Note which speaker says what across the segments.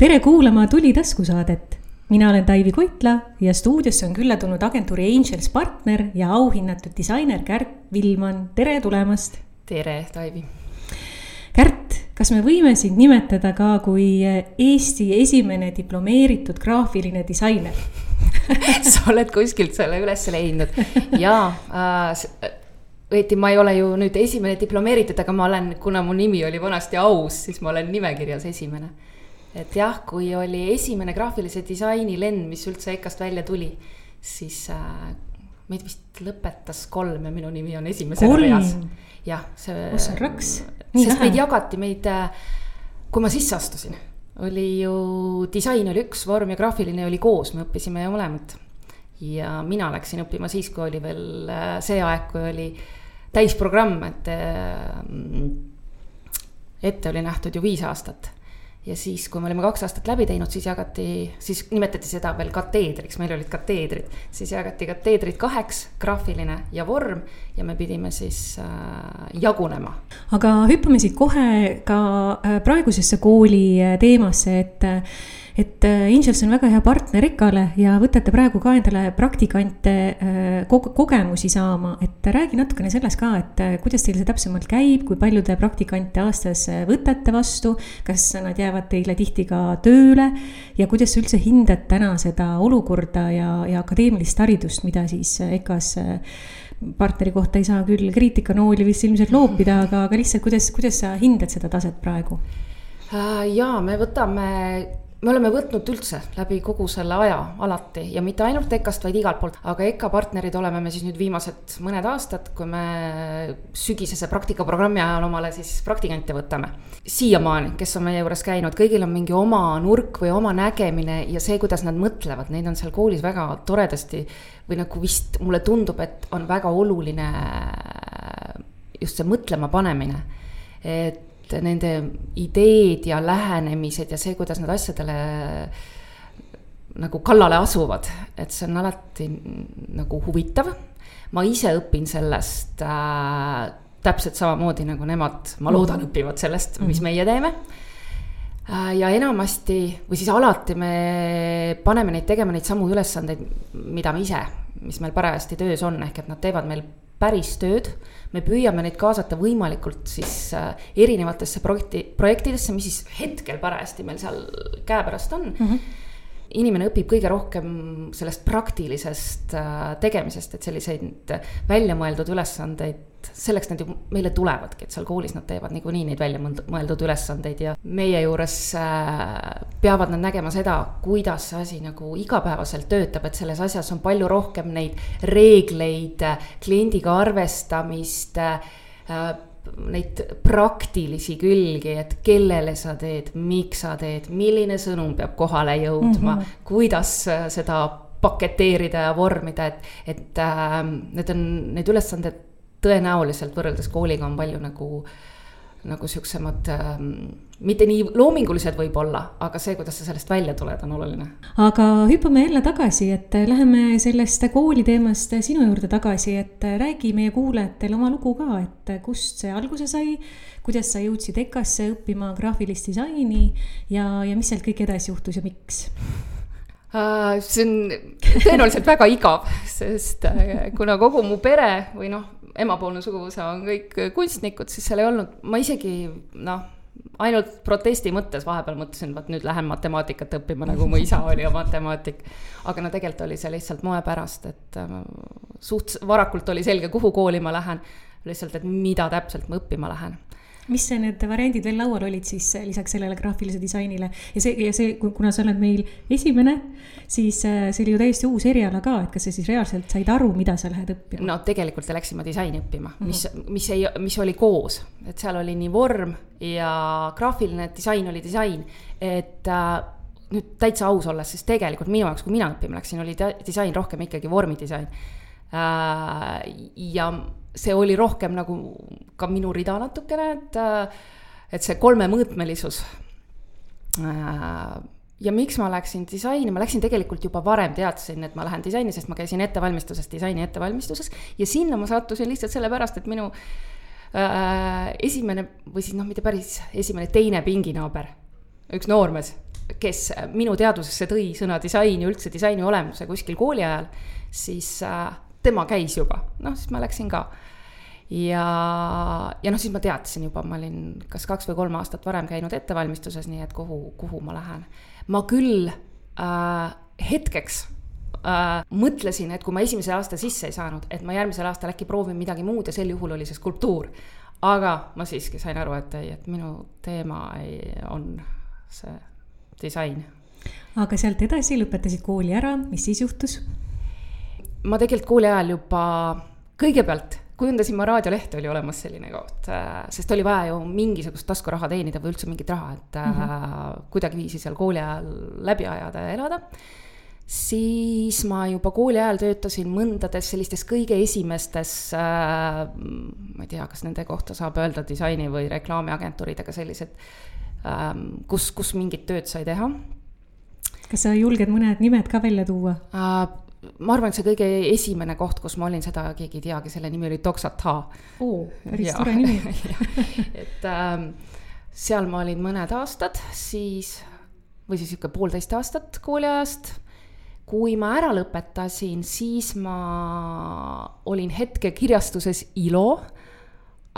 Speaker 1: tere kuulama Tuli taskusaadet. mina olen Taivi Koitla ja stuudiosse on külla tulnud agentuuri Angels partner ja auhinnatud disainer Kärt Villman, tere tulemast.
Speaker 2: tere, Taivi.
Speaker 1: Kärt, kas me võime sind nimetada ka kui Eesti esimene diplomeeritud graafiline disainer
Speaker 2: sa oled kuskilt selle üles leidnud ja äh, õieti ma ei ole ju nüüd esimene diplomeeritud, aga ma olen, kuna mu nimi oli vanasti aus, siis ma olen nimekirjas esimene. Et jah, kui oli esimene graafilise disaini lend, mis üldse EKA-st välja tuli, siis äh, meid vist lõpetas kolm ja minu nimi on esimesena reas. jah, see.
Speaker 1: ossa raks.
Speaker 2: sest vähe. meid jagati, meid, äh, kui ma sisse astusin, oli ju, disain oli üks vorm ja graafiline oli koos, me õppisime ju mõlemat ja mina läksin õppima siis, kui oli veel äh, see aeg, kui oli täisprogramm, et äh, ette oli nähtud ju viis aastat. Ja siis, kui me olime kaks aastat läbi teinud, siis jagati, siis nimetati seda veel kateedriks, meil olid kateedrid. siis jagati kateedrid kaheks, graafiline ja vorm ja me pidime siis äh, jagunema.
Speaker 1: aga hüppame siit kohe ka äh, praegusesse kooli teemasse, et et äh, Angels on väga hea partner EKA-le ja võtate praegu ka endale praktikante äh, kogemusi saama, et räägi natukene sellest ka, et äh, kuidas teil see täpsemalt käib, kui palju te praktikante aastas võtate vastu, kas nad jäävad teile tihti ka tööle ja kuidas sa üldse hindad täna seda olukorda ja, ja akadeemilist haridust, mida siis EKA-s partneri kohta ei saa küll kriitikanooli vist ilmselt loopida, aga, aga lihtsalt kuidas, kuidas sa hindad seda taset praegu?
Speaker 2: ja me võtame me oleme võtnud üldse läbi kogu selle aja alati ja mitte ainult EKA-st, vaid igalt poolt, aga EKA partnerid oleme me siis nüüd viimased mõned aastad, kui me sügisese praktikaprogrammi ajal omale siis praktikante võtame. siiamaani, kes on meie juures käinud, kõigil on mingi oma nurk või oma nägemine ja see, kuidas nad mõtlevad, neid on seal koolis väga toredasti või nagu vist mulle tundub, et on väga oluline just see mõtlema panemine. et et nende ideed ja lähenemised ja see, kuidas nad asjadele nagu kallale asuvad, et see on alati nagu huvitav. ma ise õpin sellest äh, täpselt samamoodi nagu nemad, ma loodan, õpivad sellest, mis mhm. meie teeme äh, ja enamasti või siis alati me paneme neid tegema neid samu ülesandeid, mida me ise, mis meil parajasti töös on, ehk et nad teevad meil päris tööd. me püüame neid kaasata võimalikult siis äh, erinevatesse projekti, projektidesse, mis siis hetkel parajasti meil seal käepärast on mm. -hmm inimene õpib kõige rohkem sellest praktilisest äh, tegemisest, et selliseid väljamõeldud ülesandeid selleks nad ju meile tulevadki, et seal koolis nad teevad niikuinii neid välja mõeldud ülesandeid ja meie juures äh, peavad nad nägema seda, kuidas see asi nagu igapäevaselt töötab, et selles asjas on palju rohkem neid reegleid, kliendiga arvestamist äh, neid praktilisi külgi, et kellele sa teed, miks sa teed, milline sõnum peab kohale jõudma mm, -hmm. kuidas äh, seda paketeerida ja vormida, et, et äh, need on, need ülesanded tõenäoliselt võrreldes kooliga on palju nagu, nagu siuksemad ähm, mitte nii loomingulised võib-olla, aga see, kuidas sa sellest välja tuled, on oluline.
Speaker 1: aga hüppame jälle tagasi, et läheme sellest kooli teemast sinu juurde tagasi, et räägi meie kuulajatele oma lugu ka, et kust see alguse sai, kuidas sa jõudsid EKA-sse õppima graafilist disaini ja, ja mis sealt kõik edasi juhtus ja miks?
Speaker 2: Uh, see on tõenäoliselt väga igav, sest uh, kuna kogu mu pere või noh, emapoolne suguvõsa on kõik kunstnikud, siis seal ei olnud, ma isegi noh, ainult protesti mõttes vahepeal mõtlesin, vot nüüd lähen matemaatikat õppima, nagu mu isa oli ja matemaatik. aga no tegelikult oli see lihtsalt moe pärast, et äh, suht varakult oli selge, kuhu kooli ma lähen. lihtsalt, et mida täpselt ma õppima lähen
Speaker 1: mis need variandid veel laual olid siis lisaks sellele graafilisele disainile ja see, ja see, kuna sa oled meil esimene, siis eh, see oli ju täiesti uus eriala ka, et kas sa siis reaalselt said aru, mida sa lähed õppima?
Speaker 2: no tegelikult läksime disaini õppima mm, -hmm. mis, mis ei, mis oli koos, et seal oli nii vorm ja graafiline disain oli disain, et äh, nüüd täitsa aus olles, siis tegelikult minu jaoks, kui mina õppima läksin, oli disain rohkem ikkagi vormidisain äh,. ja see oli rohkem nagu ka minu rida natukene, et, et see kolmemõõtmelisus. ja miks ma läksin disaini, ma läksin tegelikult juba varem, teadsin, et ma lähen disaini, sest ma käisin ettevalmistuses, disaini ettevalmistuses ja sinna ma sattusin lihtsalt sellepärast, et minu äh, esimene või siis noh, mitte päris esimene, teine pinginaaber, üks noormees kes minu teadvusesse tõi sõna disain ja üldse disaini olemuse kuskil kooli ajal, siis äh, tema käis juba, noh, siis ma läksin ka. ja, ja noh, siis ma teadsin juba, ma olin kas kaks või kolm aastat varem käinud ettevalmistuses, nii et kuhu, kuhu ma lähen. ma küll äh, hetkeks äh, mõtlesin, et kui ma esimese aasta sisse ei saanud, et ma järgmisel aastal äkki proovin midagi muud ja sel juhul oli see skulptuur. aga ma siiski sain aru, et ei, et minu teema ei, on see disain.
Speaker 1: aga sealt edasi lõpetasid kooli ära, mis siis juhtus?
Speaker 2: Ma tegelikult kooli ajal juba kõigepealt kujundasin ma raadiolehte, oli olemas selline koht, äh, sest oli vaja ju mingisugust taskuraha teenida või üldse mingit raha, et mm -hmm. kuidagiviisi seal kooli ajal läbi ajada ja elada. siis ma juba kooli ajal töötasin mõndades sellistes kõige esimestes äh,, ma ei tea, kas nende kohta saab öelda disaini või reklaamiagentuurid, aga sellised äh,, kus, kus mingit tööd sai teha
Speaker 1: kas sa julged mõned nimed ka välja tuua
Speaker 2: uh,? Ma arvan, et see kõige esimene koht, kus ma olin, seda keegi ei teagi, selle nimi oli Toksata.
Speaker 1: oo, päris tore nimi
Speaker 2: et ähm, seal ma olin mõned aastad, siis, või siis niisugune poolteist aastat kooliajast. kui ma ära lõpetasin, siis ma olin hetke kirjastuses ILO,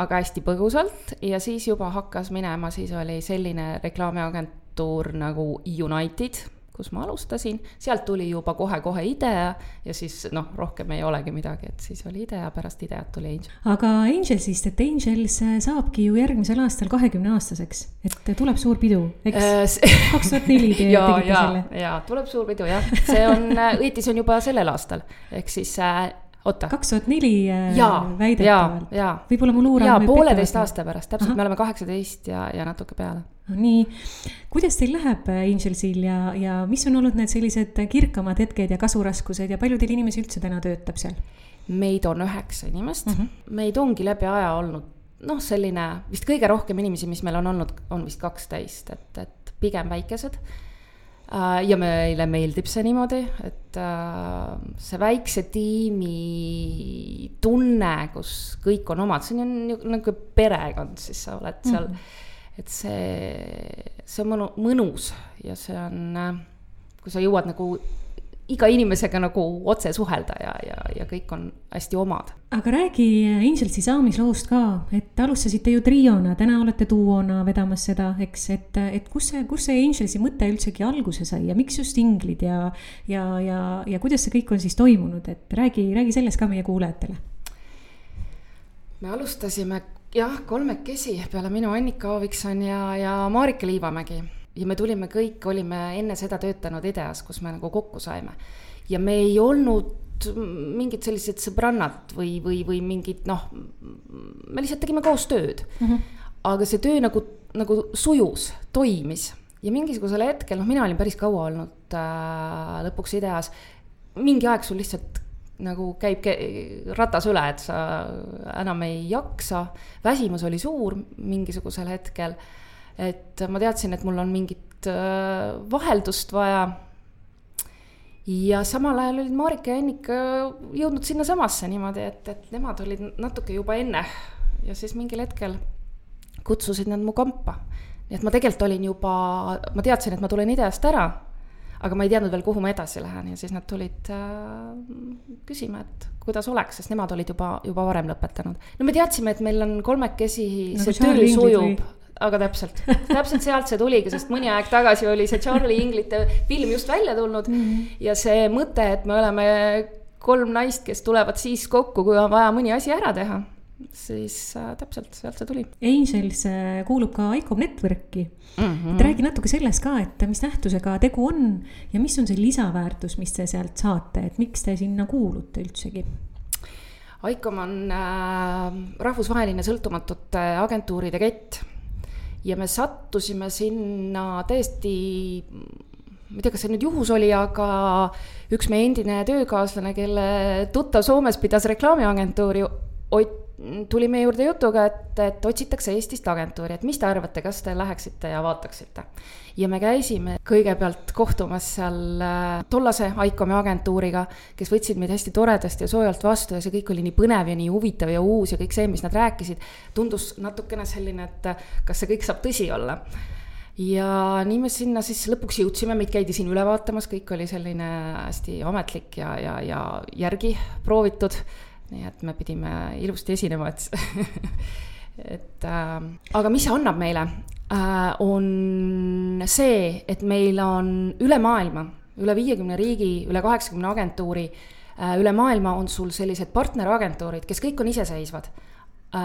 Speaker 2: aga hästi põgusalt ja siis juba hakkas minema, siis oli selline reklaamiagentuur nagu United kus ma alustasin, sealt tuli juba kohe-kohe IDEA ja siis noh, rohkem ei olegi midagi, et siis oli IDEA, pärast IDEA-t tuli Angel.
Speaker 1: aga Angelsist, et Angels saabki ju järgmisel aastal kahekümne aastaseks, et tuleb suur pidu, eks? Äh, kaks tuhat neli te tegite selle.
Speaker 2: jaa, tuleb suur pidu jah, see on, äh, õieti see on juba sellel aastal, ehk siis äh, oota.
Speaker 1: kaks tuhat neli väidetavalt. võib-olla mul uuran.
Speaker 2: jaa, pooleteist aasta pärast, täpselt, me oleme kaheksateist ja, ja natuke peale
Speaker 1: nii, kuidas teil läheb äh, Angelsil ja, ja mis on olnud need sellised kirkamad hetked ja kasuraskused ja palju teil inimesi üldse täna töötab seal?
Speaker 2: meid on üheksa inimest mm, -hmm. meid ongi läbi aja olnud noh, selline vist kõige rohkem inimesi, mis meil on olnud, on vist kaksteist, et, et pigem väikesed. Äh, ja meile meeldib see niimoodi, et äh, see väikse tiimi tunne, kus kõik on omad, see on ju nagu perekond, siis sa oled seal mm. -hmm et see, see on mõnu, mõnus ja see on, kui sa jõuad nagu iga inimesega nagu otse suhelda ja, ja, ja kõik on hästi omad.
Speaker 1: aga räägi Angelsi saamisloost ka, et alustasite ju triona, täna olete duona vedamas seda, eks, et, et kus see, kus see Angelsi mõte üldsegi alguse sai ja miks just inglid ja, ja, ja, ja kuidas see kõik on siis toimunud, et räägi, räägi sellest ka meie kuulajatele.
Speaker 2: me alustasime jah, kolmekesi peale minu Annika Aavikson ja, ja Marika Liivamägi. Ja me tulime kõik, olime enne seda töötanud IDEA-s, kus me nagu kokku saime. ja me ei olnud mingid sellised sõbrannad või, või, või mingid noh, me lihtsalt tegime koos tööd mm. -hmm. aga see töö nagu, nagu sujus, toimis ja mingisugusel hetkel, noh, mina olin päris kaua olnud äh, lõpuks IDEA-s, mingi aeg sul lihtsalt nagu käib ratas üle, et sa enam ei jaksa. väsimus oli suur mingisugusel hetkel. Et ma teadsin, et mul on mingit äh, vaheldust vaja. ja samal ajal olid Marika ja Annika jõudnud sinnasamasse niimoodi, et, et nemad olid natuke juba enne ja siis mingil hetkel kutsusid nad mu kampa. nii et ma tegelikult olin juba, ma teadsin, et ma tulen IDEA-st ära aga ma ei teadnud veel, kuhu ma edasi lähen ja siis nad tulid äh, küsima, et kuidas oleks, sest nemad olid juba, juba varem lõpetanud. no me teadsime, et meil on kolmekesi nagu see töö sujub, aga täpselt, täpselt sealt see tuligi, sest mõni aeg tagasi oli see Charlie Inglite film just välja tulnud mm -hmm. ja see mõte, et me oleme kolm naist, kes tulevad siis kokku, kui on vaja mõni asi ära teha siis äh, täpselt sealt see tuli.
Speaker 1: Angels äh, kuulub ka ICOM Networki mm. -hmm. et räägi natuke sellest ka, et mis nähtusega tegu on ja mis on see lisaväärtus, mis te sealt saate, et miks te sinna kuulute üldsegi?
Speaker 2: ICOM on äh, rahvusvaheline sõltumatute agentuuride kett ja me sattusime sinna täiesti ma ei tea, kas see nüüd juhus oli, aga üks meie endine töökaaslane, kelle tuttav Soomes pidas reklaamiagentuuri, Ott tuli meie juurde jutuga, et, et otsitakse Eestist agentuuri, et mis te arvate, kas te läheksite ja vaataksite. ja me käisime kõigepealt kohtumas seal äh, tollase ICOM-i agentuuriga, kes võtsid meid hästi toredasti ja soojalt vastu ja see kõik oli nii põnev ja nii huvitav ja uus ja kõik see, mis nad rääkisid, tundus natukene selline, et kas see kõik saab tõsi olla ja nii me sinna siis lõpuks jõudsime, meid käidi siin üle vaatamas, kõik oli selline hästi ametlik ja, ja, ja järgi proovitud. Nii et me pidime ilusti esinema, et et äh, aga mis see annab meile? Äh,, on see, et meil on üle maailma, üle viiekümne riigi, üle kaheksakümne agentuuri äh,, üle maailma on sul sellised partneragentuurid, kes kõik on iseseisvad. Äh,,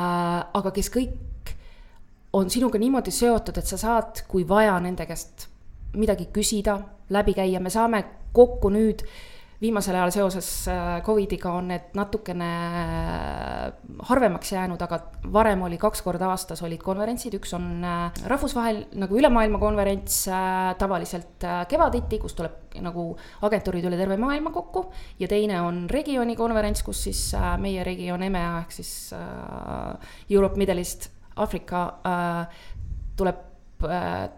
Speaker 2: aga kes kõik on sinuga niimoodi seotud, et sa saad, kui vaja, nende käest midagi küsida, läbi käia, me saame kokku nüüd viimasel ajal seoses äh, Covidiga on need natukene äh, harvemaks jäänud, aga varem oli kaks korda aastas olid konverentsid, üks on äh, rahvusvahel nagu ülemaailma konverents tavaliselt kevaditi, kus tuleb nagu agentuurid üle terve maailma kokku. ja teine on regiooni konverents, kus siis meie regioon EMEA ehk siis Europe, Middle East Aafrika tuleb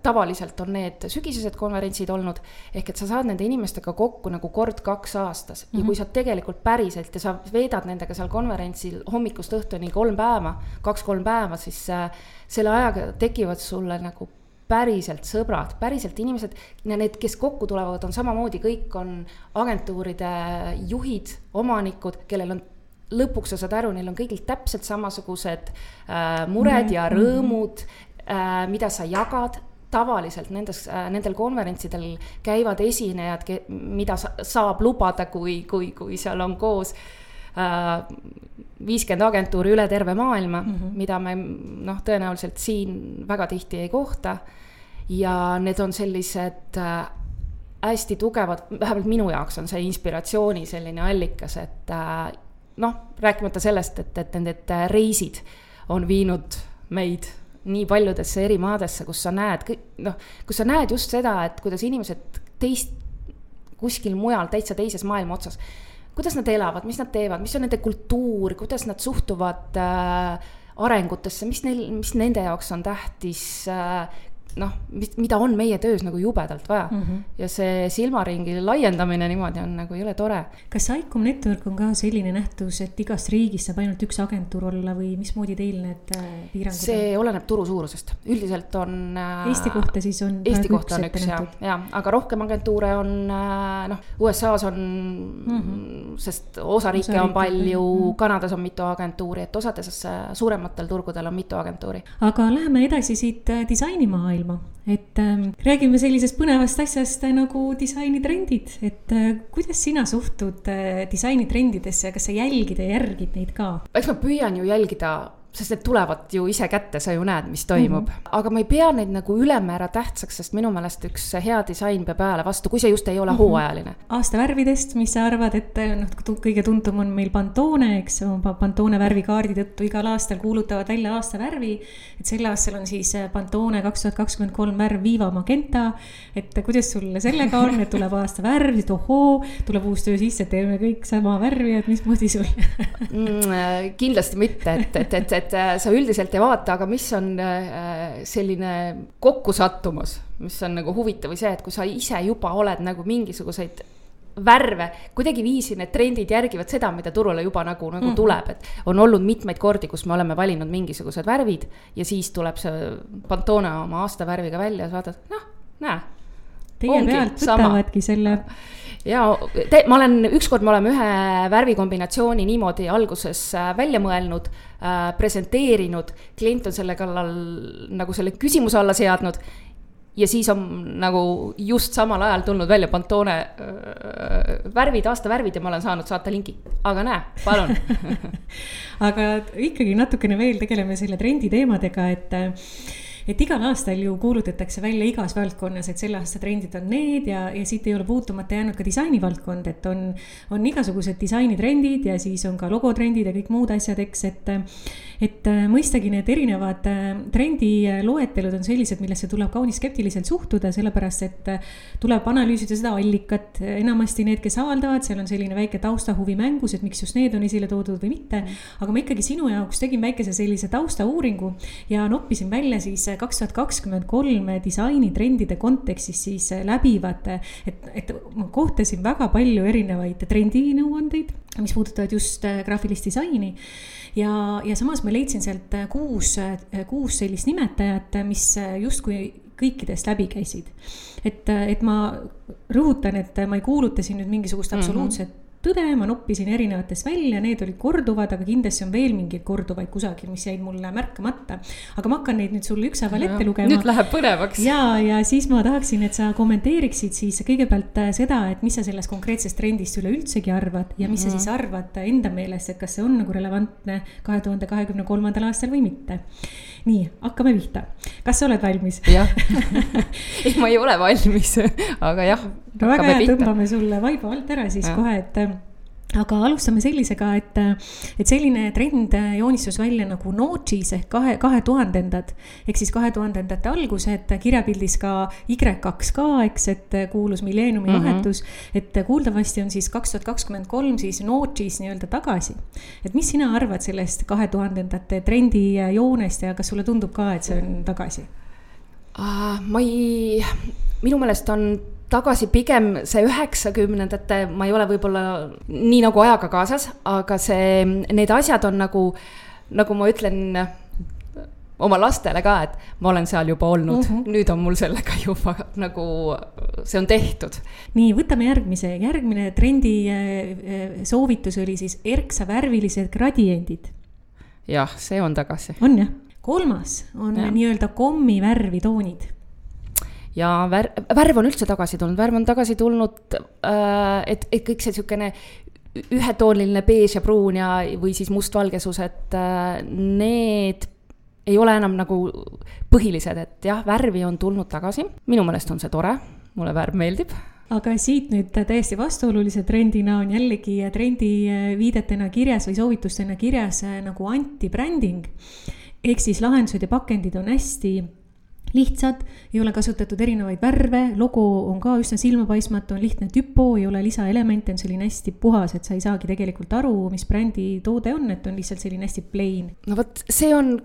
Speaker 2: tavaliselt on need sügisesed konverentsid olnud, ehk et sa saad nende inimestega kokku nagu kord kaks aastas mm -hmm. ja kui mhm. sa tegelikult päriselt ja sa veedad nendega seal konverentsil hommikust õhtuni kolm päeva, kaks-kolm päeva, siis äh, selle ajaga tekivad sulle nagu päriselt sõbrad, päriselt inimesed, need, kes kokku tulevad, on samamoodi, kõik on agentuuride juhid, omanikud, kellel on lõpuks sa saad aru, neil on kõigil täpselt samasugused äh, mured mm -hmm. ja rõõmud äh,, mida sa jagad tavaliselt nendes äh,, nendel konverentsidel käivad esinejad, mida sa, saab lubada, kui, kui, kui seal on koos äh, viiskümmend agentuuri üle terve maailma mm, -hmm. mida me noh, tõenäoliselt siin väga tihti ei kohta. ja need on sellised äh, hästi tugevad, vähemalt minu jaoks on see inspiratsiooni selline allikas, et äh, noh, rääkimata sellest, et, et need reisid on viinud meid nii paljudesse eri maadesse, kus sa näed, noh, kus sa näed just seda, et kuidas inimesed teist, kuskil mujal, täitsa teises maailma otsas, kuidas nad elavad, mis nad teevad, mis on nende kultuur, kuidas nad suhtuvad äh, arengutesse, mis neil, mis nende jaoks on tähtis äh,, noh, mida on meie töös nagu jubedalt vaja mm. -hmm. ja see silmaringi laiendamine niimoodi on nagu jõle tore.
Speaker 1: kas ICOM Network on ka selline nähtus, et igast riigist saab ainult üks agentuur olla või mismoodi teil need äh, piirangud
Speaker 2: see on? oleneb turu suurusest, üldiselt on
Speaker 1: äh,. Eesti kohta siis on?
Speaker 2: Eesti kohta on üks ja, ja, aga rohkem agentuure on äh, noh, USA-s on mm, -hmm. sest osariike osa on palju mm, -hmm. Kanadas on mitu agentuuri, et osades suurematel turgudel on mitu agentuuri.
Speaker 1: aga läheme edasi siit disainimaailma maailma. et äh, räägime sellisest põnevast asjast äh, nagu disainitrendid, et äh, kuidas sina suhtud äh, disainitrendidesse, kas sa jälgid ja järgid neid ka?
Speaker 2: eks ma püüan ju jälgida sest need tulevad ju ise kätte, sa ju näed, mis toimub mm. -hmm. aga ma ei pea neid nagu ülemäära tähtsaks, sest minu meelest üks hea disain peab ajale vastu, kui see just ei ole mm -hmm. hooajaline.
Speaker 1: aasta värvidest, mis sa arvad, et noh, kõige tuntum on meil Pantone, eks, Pantone värvikaardi tõttu igal aastal kuulutavad välja aasta värvi. et sel aastal on siis Pantone kaks tuhat kakskümmend kolm värv Viva Magenta. et kuidas sul sellega on, et tuleb aasta värv, siis ohoo, tuleb uus töö sisse, teeme kõik sama värvi, et mismoodi sul
Speaker 2: mm,? Äh, kindlasti mitte, et, et, et, et äh, sa üldiselt ei vaata, aga mis on äh, selline kokkusattumus, mis on nagu huvitav, või see, et kui sa ise juba oled nagu mingisuguseid värve, kuidagiviisi need trendid järgivad seda, mida turule juba nagu, nagu mm -hmm. tuleb, et on olnud mitmeid kordi, kus me oleme valinud mingisugused värvid ja siis tuleb see Pantone oma aastavärviga välja ja sa vaatad, noh, näe.
Speaker 1: Teie pealt võtavadki selle
Speaker 2: ja te, ma olen, ükskord me oleme ühe värvikombinatsiooni niimoodi alguses äh, välja mõelnud äh,, presenteerinud, klient on selle kallal nagu selle küsimuse alla seadnud ja siis on nagu just samal ajal tulnud välja Pantone äh, värvid, aastavärvid ja ma olen saanud saata lingi. aga näe, palun
Speaker 1: aga ikkagi natukene veel tegeleme selle trendi teemadega, et et igal aastal ju kuulutatakse välja igas valdkonnas, et selle aasta trendid on need ja, ja siit ei ole puutumata jäänud ka disainivaldkond, et on, on igasugused disainitrendid ja siis on ka logotrendid ja kõik muud asjad, eks, et et mõistagi need erinevad äh, trendiloetelud on sellised, millesse tuleb kaunis skeptiliselt suhtuda, sellepärast et tuleb analüüsida seda allikat. enamasti need, kes avaldavad, seal on selline väike taustahuvi mängus, et miks just need on esile toodud või mitte. aga ma ikkagi sinu jaoks tegin väikese sellise taustauuringu ja noppisin välja siis kaks tuhat kakskümmend kolm disainitrendide kontekstis siis läbivad, et, et ma kohtasin väga palju erinevaid trendinõuandeid, mis puudutavad just graafilist disaini ja, ja samas ma leidsin sealt kuus, kuus sellist nimetajat, mis justkui kõikidest läbi käisid. et, et ma rõhutan, et ma ei kuuluta siin nüüd mingisugust mhm. absoluutset mm -hmm tõde, ma noppisin erinevatest välja, need olid korduvad, aga kindlasti on veel mingeid korduvaid kusagil, mis jäid mulle märkamata. aga ma hakkan neid nüüd sulle ükshaaval ette lugema.
Speaker 2: nüüd läheb põnevaks.
Speaker 1: ja, ja siis ma tahaksin, et sa kommenteeriksid siis kõigepealt äh, seda, et mis sa sellest konkreetsest trendist üleüldsegi arvad ja mis mm -hmm. sa siis mhm. arvad enda meelest, et kas see on nagu relevantne kahe tuhande kahekümne kolmandal aastal või mitte. nii, hakkame pihta. kas sa oled valmis?
Speaker 2: jah ei, ma ei ole valmis, aga jah.
Speaker 1: no väga hea, tõmbame sulle vaiba alt ära siis ja. kohe, et aga alustame sellisega, et, et selline trend joonistus välja nagu Notchis ehk kahe, kahe tuhandendad. ehk siis kahe tuhandendate algused, kirjapildis ka Y2K, eks, et kuulus milleeniumi mm -hmm. vahetus. et kuuldavasti on siis kaks tuhat kakskümmend kolm siis Notchis nii-öelda tagasi. et mis sina arvad sellest kahe tuhandendate trendi joonest ja kas sulle tundub ka, et see on tagasi
Speaker 2: uh,? ma ei, minu meelest on tagasi pigem see üheksakümnendate, ma ei ole võib-olla nii nagu ajaga kaasas, aga see, need asjad on nagu, nagu ma ütlen oma lastele ka, et ma olen seal juba olnud mm, -hmm. nüüd on mul sellega juba nagu, see on tehtud.
Speaker 1: nii, võtame järgmise, järgmine trendi eh, eh, soovitus oli siis erksavärvilised gradiendid.
Speaker 2: jah, see on tagasi.
Speaker 1: on jah, kolmas on nii-öelda kommivärvi toonid
Speaker 2: ja värv, värv on üldse tagasi tulnud, värv on tagasi tulnud äh,, et, et kõik see niisugune ühetooniline beež ja pruun ja, või siis mustvalgesus, et äh, need ei ole enam nagu põhilised, et jah, värvi on tulnud tagasi, minu meelest on see tore, mulle värv meeldib
Speaker 1: aga siit nüüd täiesti vastuolulise trendina on jällegi trendi viidetena kirjas või soovitustena kirjas äh, nagu anti-bränding. ehk siis lahendused ja pakendid on hästi lihtsad, ei ole kasutatud erinevaid värve, logo on ka üsna silmapaistmatu, on lihtne tüpo, ei ole lisaelemente, on selline hästi puhas, et sa ei saagi tegelikult aru, mis brändi toode on, et on lihtsalt selline hästi plain.
Speaker 2: no vot, see on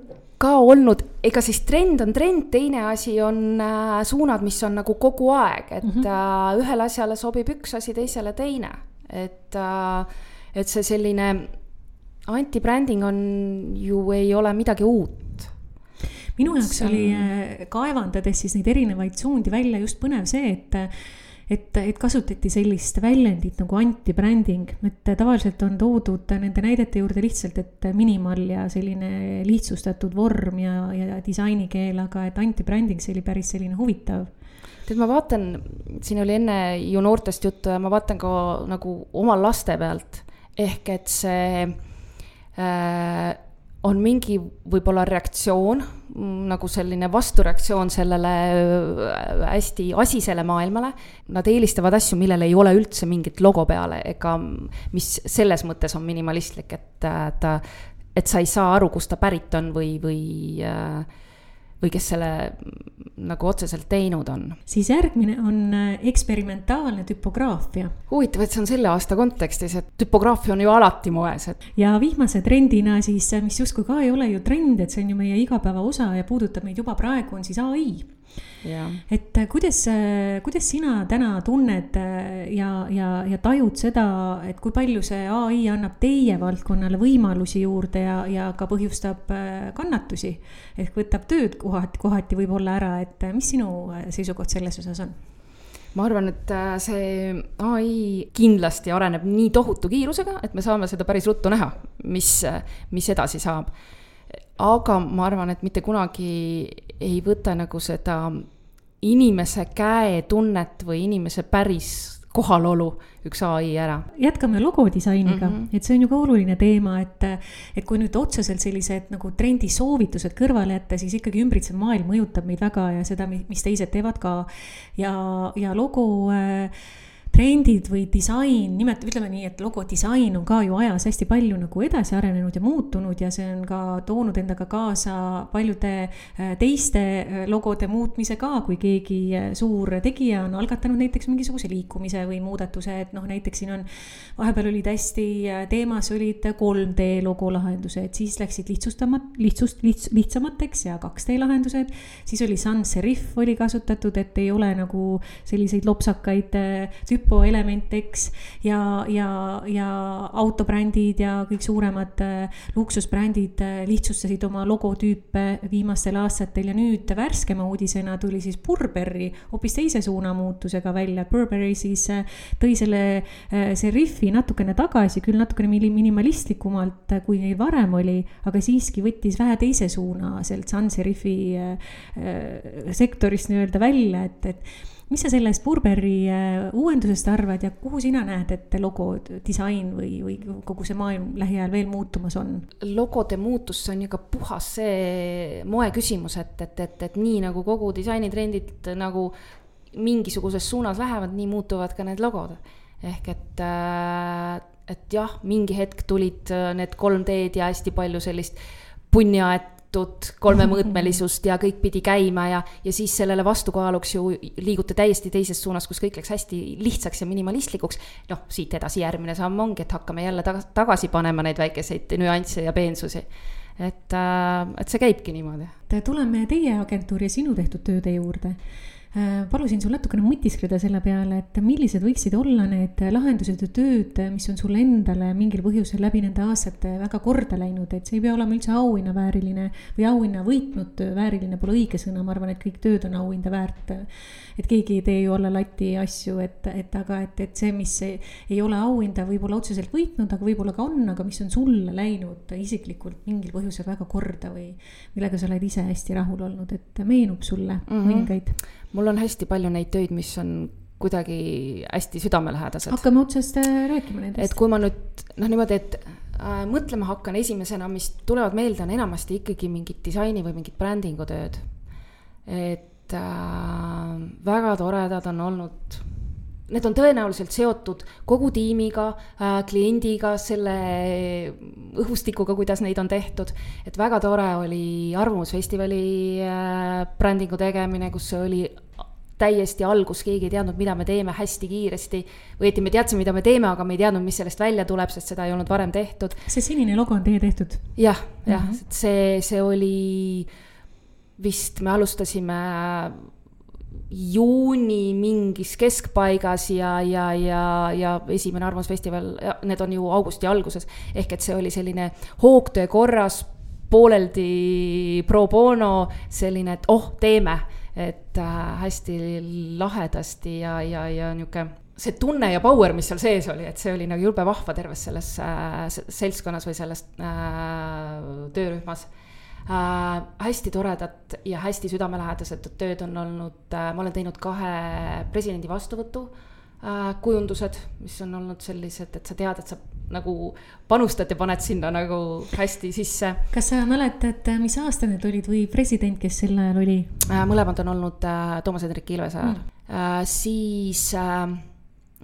Speaker 2: ka olnud, ega siis trend on trend, teine asi on äh, suunad, mis on nagu kogu aeg, et mm -hmm. äh, ühele asjale sobib üks asi, teisele teine. et äh,, et see selline anti-bränding on ju, ei ole midagi uut
Speaker 1: minu jaoks oli äh, kaevandades siis neid erinevaid suundi välja just põnev see, et et, et kasutati sellist väljendit nagu anti-bränding, et tavaliselt on toodud nende näidete juurde lihtsalt, et minimal ja selline lihtsustatud vorm ja, ja disainikeel, aga et anti-bränding, see oli päris selline huvitav.
Speaker 2: Tead, ma vaatan, siin oli enne ju noortest juttu ja ma vaatan ka nagu oma laste pealt, ehk et see äh, on mingi võib-olla reaktsioon, nagu selline vastureaktsioon sellele äh, hästi asisele maailmale. Nad eelistavad asju, millel ei ole üldse mingit logo peale ega mis selles mõttes on minimalistlik, et äh, ta, et sa ei saa aru, kust ta pärit on või, või äh, või kes selle nagu otseselt teinud on.
Speaker 1: siis järgmine on äh, eksperimentaalne tüpograafia.
Speaker 2: huvitav, et see on selle aasta kontekstis, et tüpograafia on ju alati moes, et.
Speaker 1: ja viimase trendina siis, mis justkui ka ei ole ju trend, et see on ju meie igapäeva osa ja puudutab meid juba praegu, on siis ai et äh, kuidas, äh, kuidas sina täna tunned äh, ja, ja, ja tajud seda, et kui palju see ai annab teie valdkonnale võimalusi juurde ja, ja ka põhjustab kannatusi? ehk võtab tööd kohati, kohati võib-olla ära, et mis sinu seisukoht selles osas on?
Speaker 2: ma arvan, et see ai kindlasti areneb nii tohutu kiirusega, et me saame seda päris ruttu näha, mis, mis edasi saab. Aga ma arvan, et mitte kunagi ei võta nagu seda inimese käetunnet või inimese päris kohalolu üks ai ära.
Speaker 1: jätkame logodisainiga mm, -hmm. et see on ju ka oluline teema, et, et kui nüüd otseselt sellised nagu trendisoovitused kõrvale jätta, siis ikkagi ümbritsev maailm mõjutab meid väga ja seda, mis teised teevad ka. ja, ja logo äh, trendid või disain, nimet-, ütleme nii, et logodisain on ka ju ajas hästi palju nagu edasi arenenud ja muutunud ja see on ka toonud endaga kaasa paljude äh, teiste äh, logode muutmise ka, kui keegi äh, suur tegija on algatanud näiteks mingisuguse liikumise või muudatuse, et noh, näiteks siin on, vahepeal olid hästi teemas olid 3D logo lahendused, siis läksid lihtsustamat-, lihtsust, lihts-, lihtsamateks ja 2D lahendused, siis oli sans serif oli kasutatud, et ei ole nagu selliseid lopsakaid tüppe hüpoelement, eks. ja, ja, ja autobrändid ja kõik suuremad äh, luksusbrändid äh, lihtsustasid oma logotüüpe viimastel aastatel ja nüüd värskema uudisena tuli siis Burberry hoopis teise suunamuutusega välja. Burberry siis äh, tõi selle serifi natukene tagasi, küll natukene minimalistlikumalt, kui neil varem oli, aga siiski võttis vähe teise suuna sealt sans serifi sektorist nii-öelda välja, et, et mis sa sellest Burberry äh, uuendusest arvad ja kuhu sina näed, et logo disain või, või kogu see maailm lähiajal veel muutumas on?
Speaker 2: logode muutus, see on ju ka puhas see moe küsimus, et, et, et, et nii nagu kogu disainitrendid nagu mingisuguses suunas lähevad, nii muutuvad ka need logod. ehk et äh, et jah, mingi hetk tulid äh, need 3D-d ja hästi palju sellist punniaed tehtud kolmemõõtmelisust ja kõik pidi käima ja, ja siis sellele vastukaaluks ju liiguti täiesti teises suunas, kus kõik läks hästi lihtsaks ja minimalistlikuks. noh, siit edasi järgmine samm ongi, et hakkame jälle taga, tagasi panema neid väikeseid nüansse ja peensusi. et, äh, et see käibki niimoodi.
Speaker 1: tuleme teie agentuuri ja sinu tehtud tööde juurde palusin sul natukene mõtiskleda selle peale, et millised võiksid olla need lahendused ja tööd, mis on sulle endale mingil põhjusel läbi nende aastate väga korda läinud, et see ei pea olema üldse auhinna vääriline või auhinna võitnud töö, vääriline pole õige sõna, ma arvan, et kõik tööd on auhinda väärt. et keegi ei tee ju alla lati asju, et, et aga, et, et see, mis ei, ei ole auhinda võib-olla otseselt võitnud, aga võib-olla ka on, aga mis on sulle läinud isiklikult mingil põhjusel väga korda või millega sa oled ise hästi rahul olnud, et meenub sulle mm -hmm.
Speaker 2: Mul on hästi palju neid töid, mis on kuidagi hästi südamelähedased.
Speaker 1: hakkame otsast äh, rääkima nendest.
Speaker 2: et kui ma nüüd noh, niimoodi, et äh, mõtlema hakkan esimesena, mis tulevad meelde, on enamasti ikkagi mingid disaini või mingid brändingu tööd. et äh, väga toredad on olnud need on tõenäoliselt seotud kogu tiimiga äh,, kliendiga, selle õhustikuga, kuidas neid on tehtud. et väga tore oli Arvamusfestivali äh, brändingu tegemine, kus oli täiesti algus, keegi ei teadnud, mida me teeme hästi kiiresti. või õieti me teadsime, mida me teeme, aga me ei teadnud, mis sellest välja tuleb, sest seda ei olnud varem tehtud.
Speaker 1: see sinine logo on teie tehtud
Speaker 2: ja,? jah, jah mm -hmm., see, see oli vist, me alustasime juuni mingis keskpaigas ja, ja, ja, ja esimene Arvamusfestival, need on ju augusti alguses. ehk et see oli selline hoogtöö korras, pooleldi pro bono, selline, et oh, teeme et äh, hästi lahedasti ja, ja, ja niisugune see tunne ja power, mis seal sees oli, et see oli nagu jube vahva terves selles äh, seltskonnas või selles äh, töörühmas äh,. hästi toredad ja hästi südamelähedased tööd on olnud äh,, ma olen teinud kahe presidendi vastuvõtu äh, kujundused, mis on olnud sellised, et sa tead, et sa nagu panustad ja paned sinna nagu hästi sisse.
Speaker 1: kas sa mäletad, mis aasta need olid või president, kes sel ajal oli
Speaker 2: äh,? mõlemad on olnud äh, Toomas Hendrik Ilvese ajal mm. äh,. siis äh,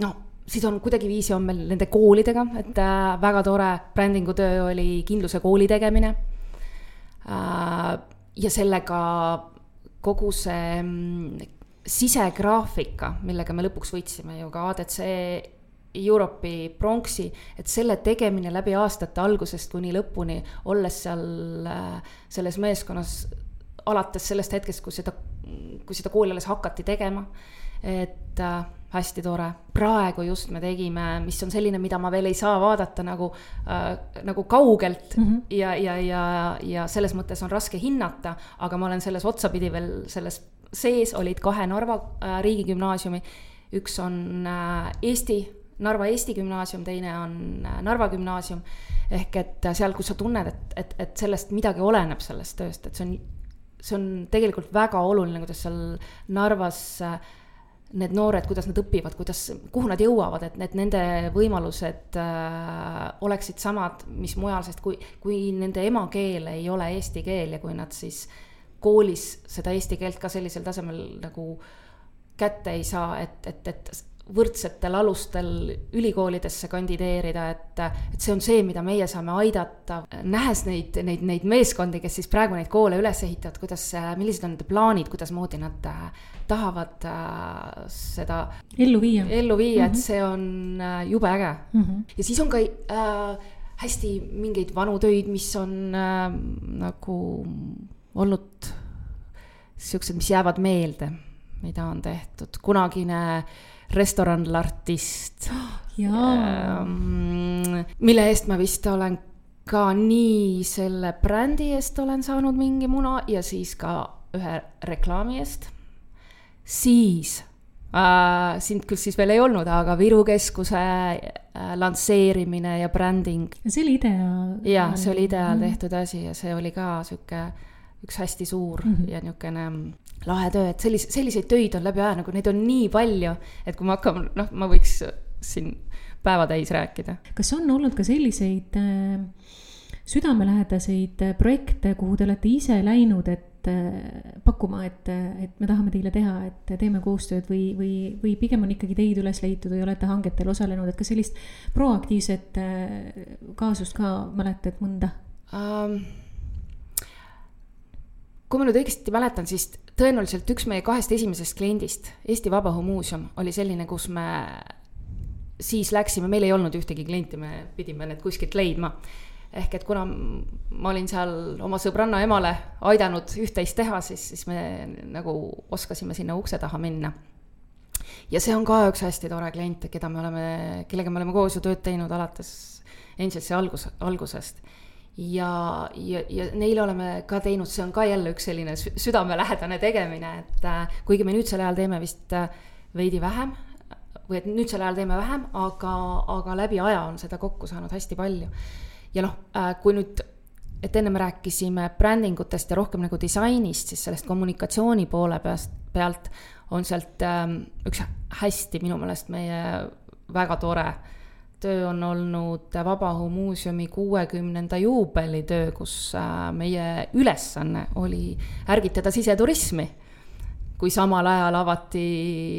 Speaker 2: no siis on kuidagiviisi on meil nende koolidega, et äh, väga tore brändingu töö oli kindluse kooli tegemine äh,. ja sellega kogu see mm, sisegraafika, millega me lõpuks võitsime ju ka ADC Europe'i pronksi, et selle tegemine läbi aastate algusest kuni lõpuni, olles seal äh, selles meeskonnas alates sellest hetkest, kui seda, kui seda kooli alles hakati tegema. et äh, hästi tore, praegu just me tegime, mis on selline, mida ma veel ei saa vaadata nagu äh,, nagu kaugelt mm -hmm. ja, ja, ja, ja selles mõttes on raske hinnata, aga ma olen selles otsapidi veel selles sees olid kahe Narva äh, riigigümnaasiumi. üks on äh, Eesti Narva Eesti Gümnaasium, teine on äh, Narva Gümnaasium. ehk et äh, seal, kus sa tunned, et, et, et sellest midagi oleneb, sellest tööst, et see on, see on tegelikult väga oluline, kuidas seal Narvas äh, need noored, kuidas nad õpivad, kuidas, kuhu nad jõuavad, et need nende võimalused äh, oleksid samad, mis mujal, sest kui, kui nende emakeel ei ole eesti keel ja kui nad siis koolis seda eesti keelt ka sellisel tasemel nagu kätte ei saa, et, et, et võrdsetel alustel ülikoolidesse kandideerida, et, et see on see, mida meie saame aidata. nähes neid, neid, neid meeskondi, kes siis praegu neid koole üles ehitavad, kuidas, millised on nende plaanid, kuidasmoodi nad äh, tahavad äh, seda
Speaker 1: ellu viia,
Speaker 2: ellu viia mm, -hmm. et mhm. see on äh, jube äge mm. -hmm. ja siis on ka äh, hästi mingeid vanu töid, mis on äh, nagu olnud siuksed, mis jäävad meelde, mida on tehtud, kunagine restoran L'Artist
Speaker 1: jaa,
Speaker 2: ähm, mille eest ma vist olen ka nii selle brändi eest olen saanud mingi muna ja siis ka ühe reklaami eest. siis äh,, sind küll siis veel ei olnud, aga Viru keskuse äh, lansseerimine ja bränding.
Speaker 1: see oli IDEA.
Speaker 2: jah, see oli IDEA-l tehtud asi ja see oli ka sihuke üks hästi suur mm -hmm. ja niisugune lahe töö, et sellise, selliseid töid on läbi aja, nagu neid on nii palju, et kui me hakkame, noh, ma võiks siin päeva täis rääkida.
Speaker 1: kas on olnud ka selliseid äh, südamelähedaseid äh, projekte, kuhu te olete ise läinud, et äh, pakkuma, et, et me tahame teile teha, et teeme koostööd või, või, või pigem on ikkagi teid üles leitud või olete hangetel osalenud, et kas sellist proaktiivset äh, kaasust ka mäletad mõnda
Speaker 2: um,? Kui ma nüüd õigesti mäletan, siis tõenäoliselt üks meie kahest esimesest kliendist, Eesti Vabaõhumuuseum, oli selline, kus me siis läksime, meil ei olnud ühtegi klienti, me pidime need kuskilt leidma. ehk et kuna ma olin seal oma sõbranna emale aidanud üht-teist teha, siis, siis me nagu oskasime sinna ukse taha minna. ja see on ka üks hästi tore klient, keda me oleme, kellega me oleme koos ju tööd teinud alates Angelsi algus, algusest ja, ja, ja neile oleme ka teinud, see on ka jälle üks selline südamelähedane tegemine, et äh, kuigi me nüüdsel ajal teeme vist äh, veidi vähem või et nüüdsel ajal teeme vähem, aga, aga läbi aja on seda kokku saanud hästi palju. ja noh äh,, kui nüüd, et enne me rääkisime brändingutest ja rohkem nagu disainist, siis sellest kommunikatsiooni poole peast, pealt on sealt äh, üks hästi minu meelest meie väga tore töö on olnud Vabaõhumuuseumi kuuekümnenda juubelitöö, kus äh, meie ülesanne oli ärgitada siseturismi. kui samal ajal avati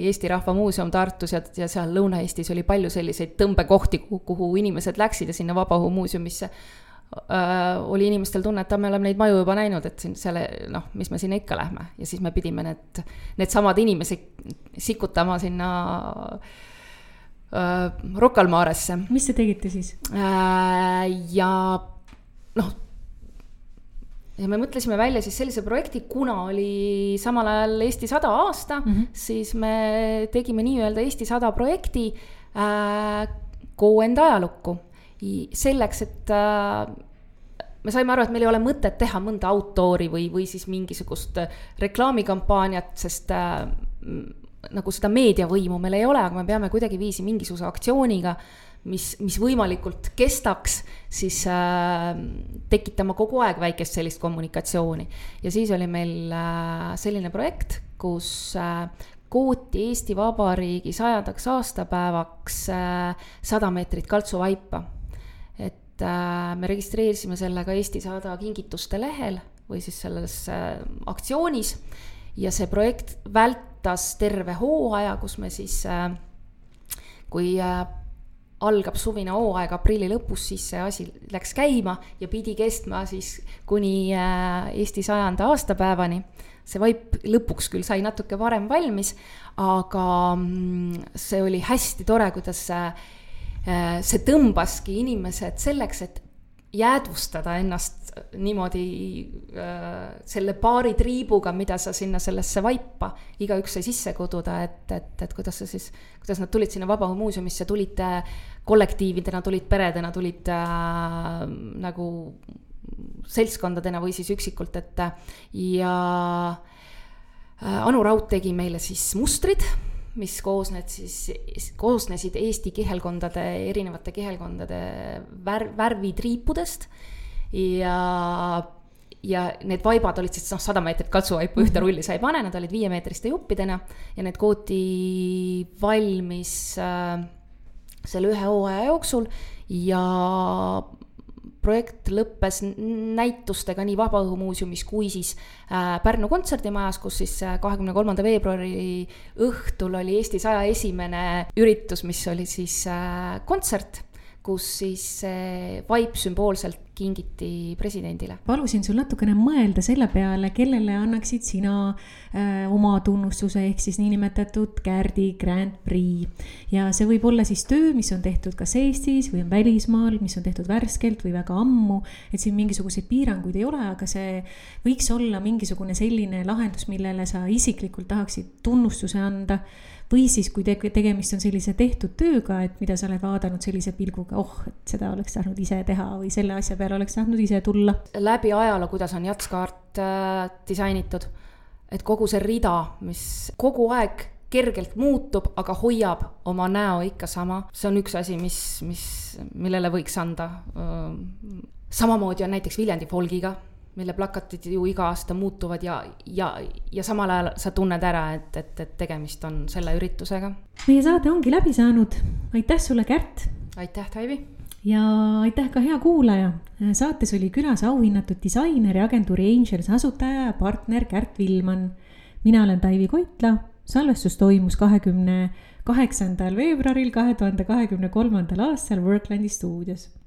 Speaker 2: Eesti Rahva Muuseum Tartus ja, ja seal Lõuna-Eestis oli palju selliseid tõmbekohti, kuhu inimesed läksid ja sinna Vabaõhumuuseumisse äh, oli inimestel tunne, et me oleme neid maju juba näinud, et siin selle, noh, mis me sinna ikka lähme ja siis me pidime need, needsamad inimesed sikutama sinna äh, Rocca al Maresse.
Speaker 1: mis te tegite siis
Speaker 2: äh,? ja noh, ja me mõtlesime välja siis sellise projekti, kuna oli samal ajal Eesti sada aasta mm, -hmm. siis me tegime nii-öelda Eesti sada projekti äh, Koo enda ajalukku. selleks, et äh, me saime aru, et meil ei ole mõtet teha mõnda outdoor'i või, või siis mingisugust reklaamikampaaniat, sest äh, nagu seda meediavõimu meil ei ole, aga me peame kuidagiviisi mingisuguse aktsiooniga, mis, mis võimalikult kestaks, siis äh, tekitama kogu aeg väikest sellist kommunikatsiooni. ja siis oli meil äh, selline projekt, kus äh, kooti Eesti Vabariigi sajandaks aastapäevaks sada äh, meetrit kaltsuvaipa. et äh, me registreerisime selle ka Eesti Sada kingituste lehel või siis selles äh, aktsioonis ja see projekt vältas terve hooaja, kus me siis, kui algab suvine hooaeg aprilli lõpus, siis see asi läks käima ja pidi kestma siis kuni Eesti sajanda aastapäevani. see vaip lõpuks küll sai natuke varem valmis, aga mm, see oli hästi tore, kuidas see tõmbaski inimesed selleks, et jäädvustada ennast niimoodi äh, selle paari triibuga, mida sa sinna sellesse vaipa igaüks sai sisse koduda, et, et, et kuidas sa siis, kuidas nad tulid sinna Vabaõhumuuseumisse, tulid kollektiividena, tulid peredena, tulid äh, nagu seltskondadena või siis üksikult, et ja äh, Anu Raud tegi meile siis mustrid mis koosned siis, koosnesid Eesti kihelkondade, erinevate kihelkondade värv, värvitriipudest ja ja need vaibad olid siis noh, sada meetrit kaltsuvaipu ühte mhm. rulli sa ei pane, nad olid viiemeetriste juppidena ja need kooti valmis äh, selle ühe hooaja jooksul ja projekt lõppes näitustega nii Vabaõhumuuseumis kui siis äh, Pärnu kontserdimajas, kus siis äh, kahekümne kolmanda veebruari õhtul oli Eesti saja esimene üritus, mis oli siis äh, kontsert kus siis vaip sümboolselt kingiti presidendile.
Speaker 1: palusin sul natukene mõelda selle peale, kellele annaksid sina äh, oma tunnustuse ehk siis niinimetatud Gärdi Grand Prix. ja see võib olla siis töö, mis on tehtud kas Eestis või on välismaal, mis on tehtud värskelt või väga ammu. et siin mingisuguseid piiranguid ei ole, aga see võiks olla mingisugune selline lahendus, millele sa isiklikult tahaksid tunnustuse anda või siis, kui te tegemist on sellise tehtud tööga, et mida sa oled vaadanud sellise pilguga, oh, et seda oleks tahtnud ise teha või selle asja peale oleks tahtnud ise tulla.
Speaker 2: läbi ajaloo, kuidas on jatskaart äh, disainitud, et kogu see rida, mis kogu aeg kergelt muutub, aga hoiab oma näo ikka sama, see on üks asi, mis, mis, millele võiks anda. samamoodi on näiteks Viljandi folgiga mille plakatid ju iga aasta muutuvad ja, ja, ja samal ajal sa tunned ära, et, et, et tegemist on selle üritusega.
Speaker 1: meie saade ongi läbi saanud, aitäh sulle, Kärt.
Speaker 2: aitäh, Taivi.
Speaker 1: Ja aitäh ka hea kuulaja. saates oli külas auhinnatud disainer ja agentuuri Angels asutaja ja partner Kärt Villmann. mina olen Taivi Koitla, salvestus toimus kahekümne kaheksandal veebruaril kahe tuhande kahekümne kolmandal aastal Worklandi stuudios